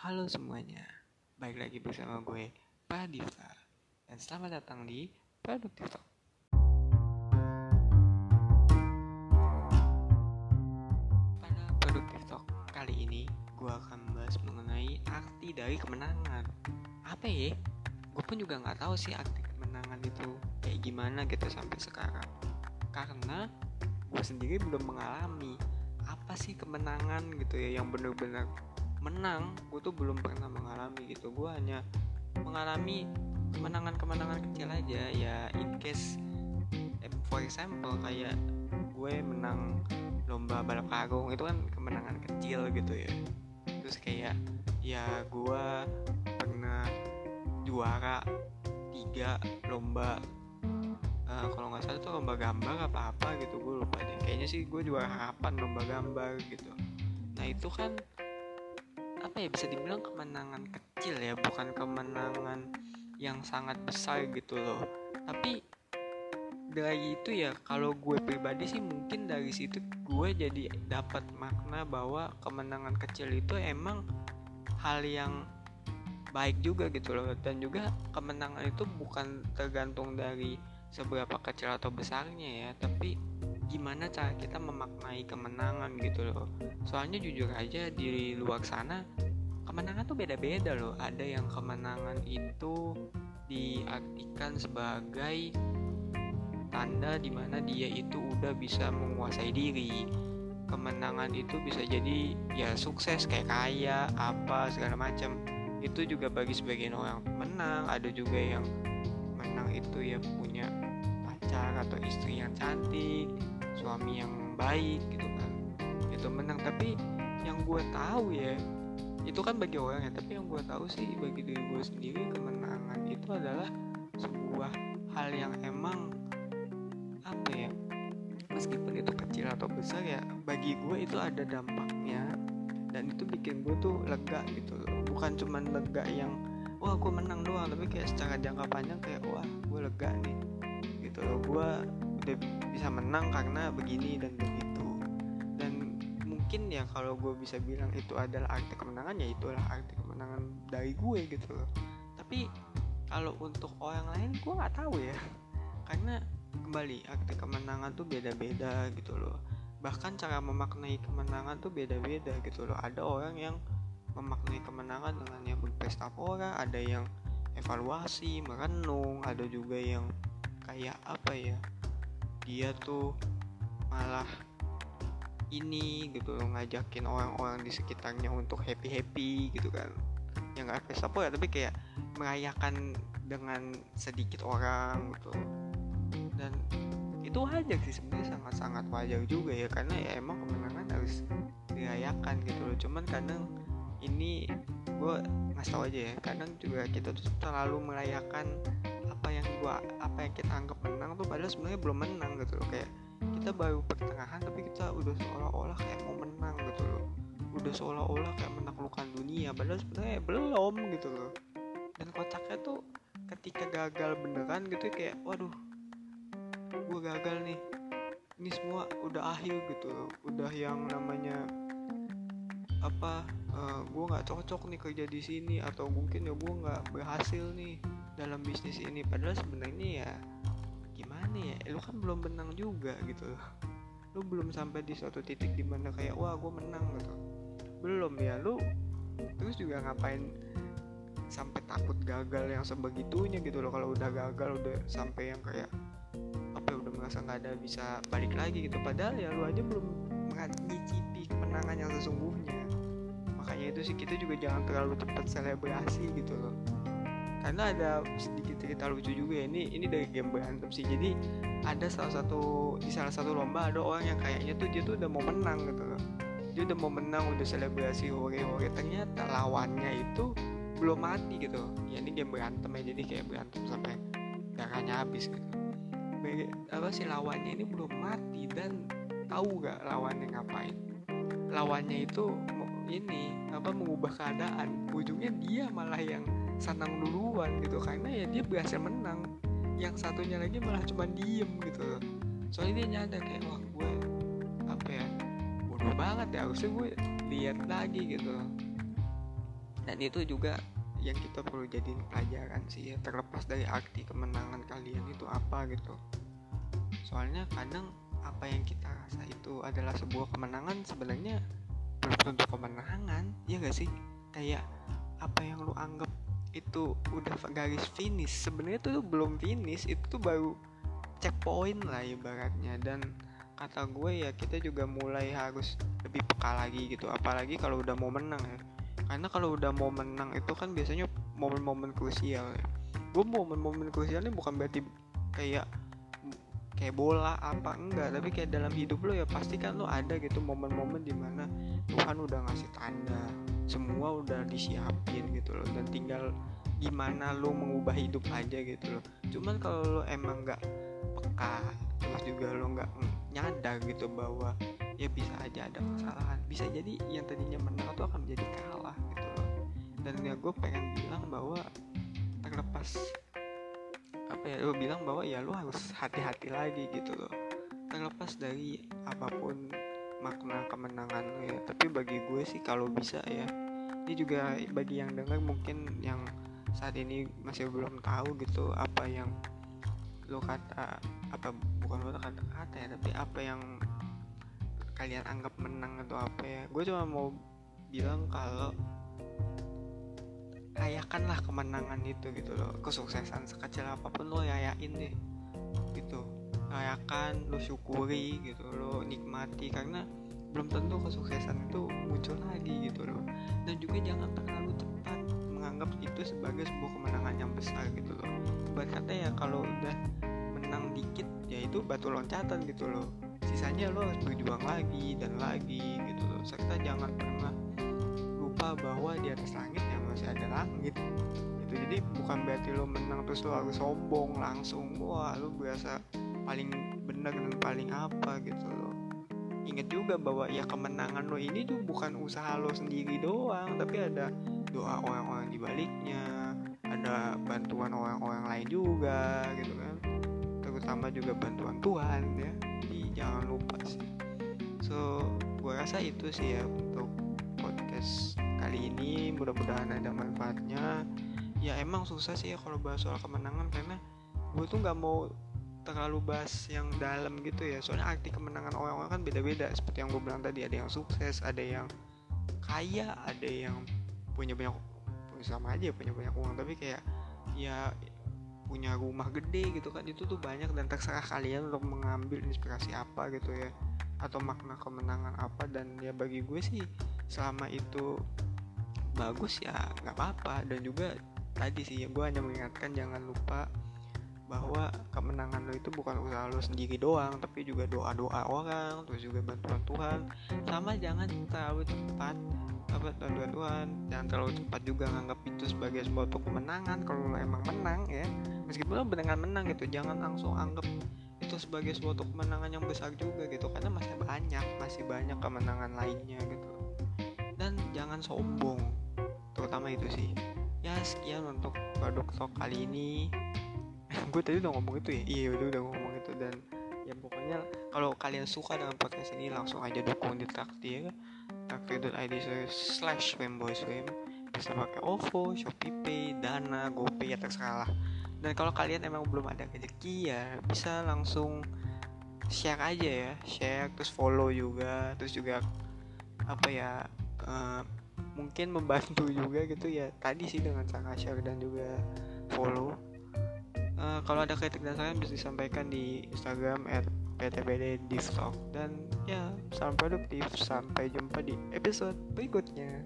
Halo semuanya, baik lagi bersama gue Pradita dan selamat datang di Produktif Talk. Pada Produktif Talk kali ini, gue akan membahas mengenai arti dari kemenangan. Apa ya? Gue pun juga nggak tahu sih arti kemenangan itu kayak gimana gitu sampai sekarang. Karena gue sendiri belum mengalami apa sih kemenangan gitu ya yang bener-bener menang gue tuh belum pernah mengalami gitu. Gue hanya mengalami kemenangan-kemenangan kecil aja. Ya in case eh, for example kayak gue menang lomba balap karung itu kan kemenangan kecil gitu ya. Terus kayak ya gue pernah juara tiga lomba uh, kalau nggak salah tuh lomba gambar apa apa gitu gue lupa deh. Kayaknya sih gue juara harapan lomba gambar gitu. Nah itu kan apa ya bisa dibilang kemenangan kecil ya bukan kemenangan yang sangat besar gitu loh. Tapi dari itu ya kalau gue pribadi sih mungkin dari situ gue jadi dapat makna bahwa kemenangan kecil itu emang hal yang baik juga gitu loh. Dan juga kemenangan itu bukan tergantung dari seberapa kecil atau besarnya ya tapi gimana cara kita memaknai kemenangan gitu loh. Soalnya jujur aja di luar sana kemenangan tuh beda-beda loh. Ada yang kemenangan itu diartikan sebagai tanda di mana dia itu udah bisa menguasai diri. Kemenangan itu bisa jadi ya sukses kayak kaya apa segala macam. Itu juga bagi sebagian orang menang. Ada juga yang menang itu ya punya pacar atau istri yang cantik suami yang baik gitu kan. Itu menang. Tapi yang gue tahu ya itu kan bagi orang ya tapi yang gue tahu sih bagi diri gue sendiri kemenangan itu adalah sebuah hal yang emang apa ya meskipun itu kecil atau besar ya bagi gue itu ada dampaknya. Dan itu bikin gue tuh lega gitu loh. Bukan cuman lega yang wah gue menang doang. Tapi kayak secara jangka panjang kayak wah gue lega nih. Gitu loh. Gue bisa menang karena begini dan begitu. Dan mungkin ya kalau gue bisa bilang itu adalah arti kemenangan ya itulah arti kemenangan dari gue gitu loh. Tapi kalau untuk orang lain gue nggak tahu ya. Karena kembali arti kemenangan tuh beda-beda gitu loh. Bahkan cara memaknai kemenangan tuh beda-beda gitu loh. Ada orang yang memaknai kemenangan dengan yang berpesta pora ada yang evaluasi merenung ada juga yang kayak apa ya dia tuh malah ini gitu ngajakin orang-orang di sekitarnya untuk happy happy gitu kan. Yang nggak pesta pora tapi kayak merayakan dengan sedikit orang gitu. Dan itu wajar sih sebenarnya sangat-sangat wajar juga ya karena ya emang kemenangan harus dirayakan gitu loh. Cuman kadang ini gue ngasih tau aja ya kadang juga kita tuh terlalu merayakan yang gua apa yang kita anggap menang tuh padahal sebenarnya belum menang gitu loh. Kayak kita baru pertengahan tapi kita udah seolah-olah kayak mau menang gitu loh. Udah seolah-olah kayak menaklukkan dunia padahal sebenarnya belum gitu loh. Dan kocaknya tuh ketika gagal beneran gitu kayak waduh gue gagal nih. Ini semua udah akhir gitu loh. Udah yang namanya apa uh, gue nggak cocok nih kerja di sini atau mungkin ya gue nggak berhasil nih dalam bisnis ini padahal sebenarnya ya gimana ya? Lu kan belum menang juga gitu loh. Lu belum sampai di suatu titik di mana kayak wah gue menang gitu. Belum ya lu terus juga ngapain sampai takut gagal yang sebegitunya gitu loh. Kalau udah gagal udah sampai yang kayak merasa nggak ada bisa balik lagi gitu. Padahal ya lu aja belum mencicipi kemenangan yang sesungguhnya. Makanya itu sih kita juga jangan terlalu cepat selebrasi gitu loh karena ada sedikit cerita lucu juga ya. Ini ini dari game berantem sih. Jadi ada salah satu di salah satu lomba ada orang yang kayaknya tuh dia tuh udah mau menang gitu loh. Dia udah mau menang udah selebrasi hore hore ternyata lawannya itu belum mati gitu ya ini game berantem ya. Jadi kayak berantem sampai darahnya habis gitu. Apa sih lawannya ini belum mati dan tahu gak lawannya ngapain. Lawannya itu ini apa mengubah keadaan. Ujungnya dia malah yang senang duluan gitu karena ya dia berhasil menang. Yang satunya lagi malah cuma diem gitu. Soalnya dia nyadar kayak wah gue apa ya bodoh banget ya harusnya gue lihat lagi gitu. Dan itu juga yang kita perlu jadiin pelajaran sih ya terlepas dari arti kemenangan kalian itu apa gitu. Soalnya kadang apa yang kita rasa itu adalah sebuah kemenangan sebenarnya belum tentu kemenangan ya gak sih? Kayak apa yang lu anggap itu udah garis finish. Sebenarnya tuh belum finish itu tuh baru checkpoint lah ibaratnya. Dan kata gue ya kita juga mulai harus lebih peka lagi gitu. Apalagi kalau udah mau menang ya. Karena kalau udah mau menang itu kan biasanya momen-momen krusial ya. Gue momen-momen krusialnya bukan berarti kayak kayak bola apa enggak tapi kayak dalam hidup lo ya pasti kan lo ada gitu momen-momen di mana Tuhan udah ngasih tanda semua udah disiapin gitu loh dan tinggal gimana lo mengubah hidup aja gitu loh. Cuman kalau lo emang nggak peka terus juga lo nggak nyadar gitu bahwa ya bisa aja ada kesalahan bisa jadi yang tadinya menang itu akan menjadi kalah gitu loh. Dan ya gue pengen bilang bahwa terlepas apa ya lo bilang bahwa ya lo harus hati-hati lagi gitu loh. Terlepas dari apa pun makna kemenangan lo ya tapi bagi gue sih kalau bisa ya ini juga bagi yang dengar mungkin yang saat ini masih belum tahu gitu apa yang lo kata apa bukan lo kata kata ya tapi apa yang kalian anggap menang atau apa ya. Gue cuma mau bilang kalau rayakanlah kemenangan itu gitu loh. Kesuksesan sekecil apa pun lo yayain deh. Gitu. Rayakan lo syukuri gitu lo nikmati. Karena belum tentu kesuksesan itu muncul lagi gitu loh. Dan juga jangan terlalu cepat menganggap itu sebagai sebuah kemenangan yang besar gitu loh. Buat kata ya kalau udah menang dikit ya itu batu loncatan gitu loh. Sisanya lo harus berjuang lagi dan lagi gitu loh. Serta jangan pernah lupa bahwa di atas langit ya masih ada langit gitu. Jadi bukan berarti lo menang terus lo harus sombong langsung wah lo berasa paling benar dan paling apa gitu lo inget juga bahwa ya kemenangan lo ini tuh bukan usaha lo sendiri doang tapi ada doa orang-orang di baliknya ada bantuan orang-orang lain juga gitu kan. Terutama juga bantuan Tuhan ya. Jadi jangan lupa sih. So gue rasa itu sih ya untuk podcast kali ini. Mudah-mudahan ada manfaatnya. Ya emang susah sih ya kalau bahas soal kemenangan karena gue tuh nggak mau terlalu bahas yang dalam gitu ya. Soalnya arti kemenangan orang-orang kan beda-beda. Seperti yang gue bilang tadi ada yang sukses ada yang kaya ada yang punya banyak sama aja punya banyak uang. Tapi kayak ya punya rumah gede gitu kan itu tuh banyak. Dan terserah kalian untuk mengambil inspirasi apa gitu ya. Atau makna kemenangan apa. Dan ya bagi gue sih selama itu bagus ya nggak apa-apa. Dan juga tadi sih gue hanya mengingatkan jangan lupa bahwa kemenangan lo itu bukan usaha lo sendiri doang tapi juga doa-doa orang terus juga bantuan Tuhan. Sama jangan terlalu cepat apa bantuan Tuhan. Jangan terlalu cepat juga nganggap itu sebagai suatu kemenangan kalau lo emang menang ya. Meskipun lo benar menang gitu jangan langsung anggap itu sebagai suatu kemenangan yang besar juga gitu karena masih banyak masih banyak kemenangan lainnya gitu. Dan jangan sombong terutama itu sih. Ya sekian untuk produk talk kali ini gue tadi udah ngomong itu ya? Iya udah udah ngomong itu dan ya pokoknya kalau kalian suka dengan podcast ini langsung aja dukung di traktir traktir.id slash swim bisa pakai OVO, Shopee Pay, Dana, GoPay ya terserah lah dan kalau kalian emang belum ada rezeki ya bisa langsung share aja ya. Share terus follow juga terus juga apa ya uh, mungkin membantu juga gitu ya. Tadi sih dengan cara share dan juga follow uh, kalau ada kritik dan saran bisa disampaikan di Instagram ptbd dan ya salam produktif. Sampai jumpa di episode berikutnya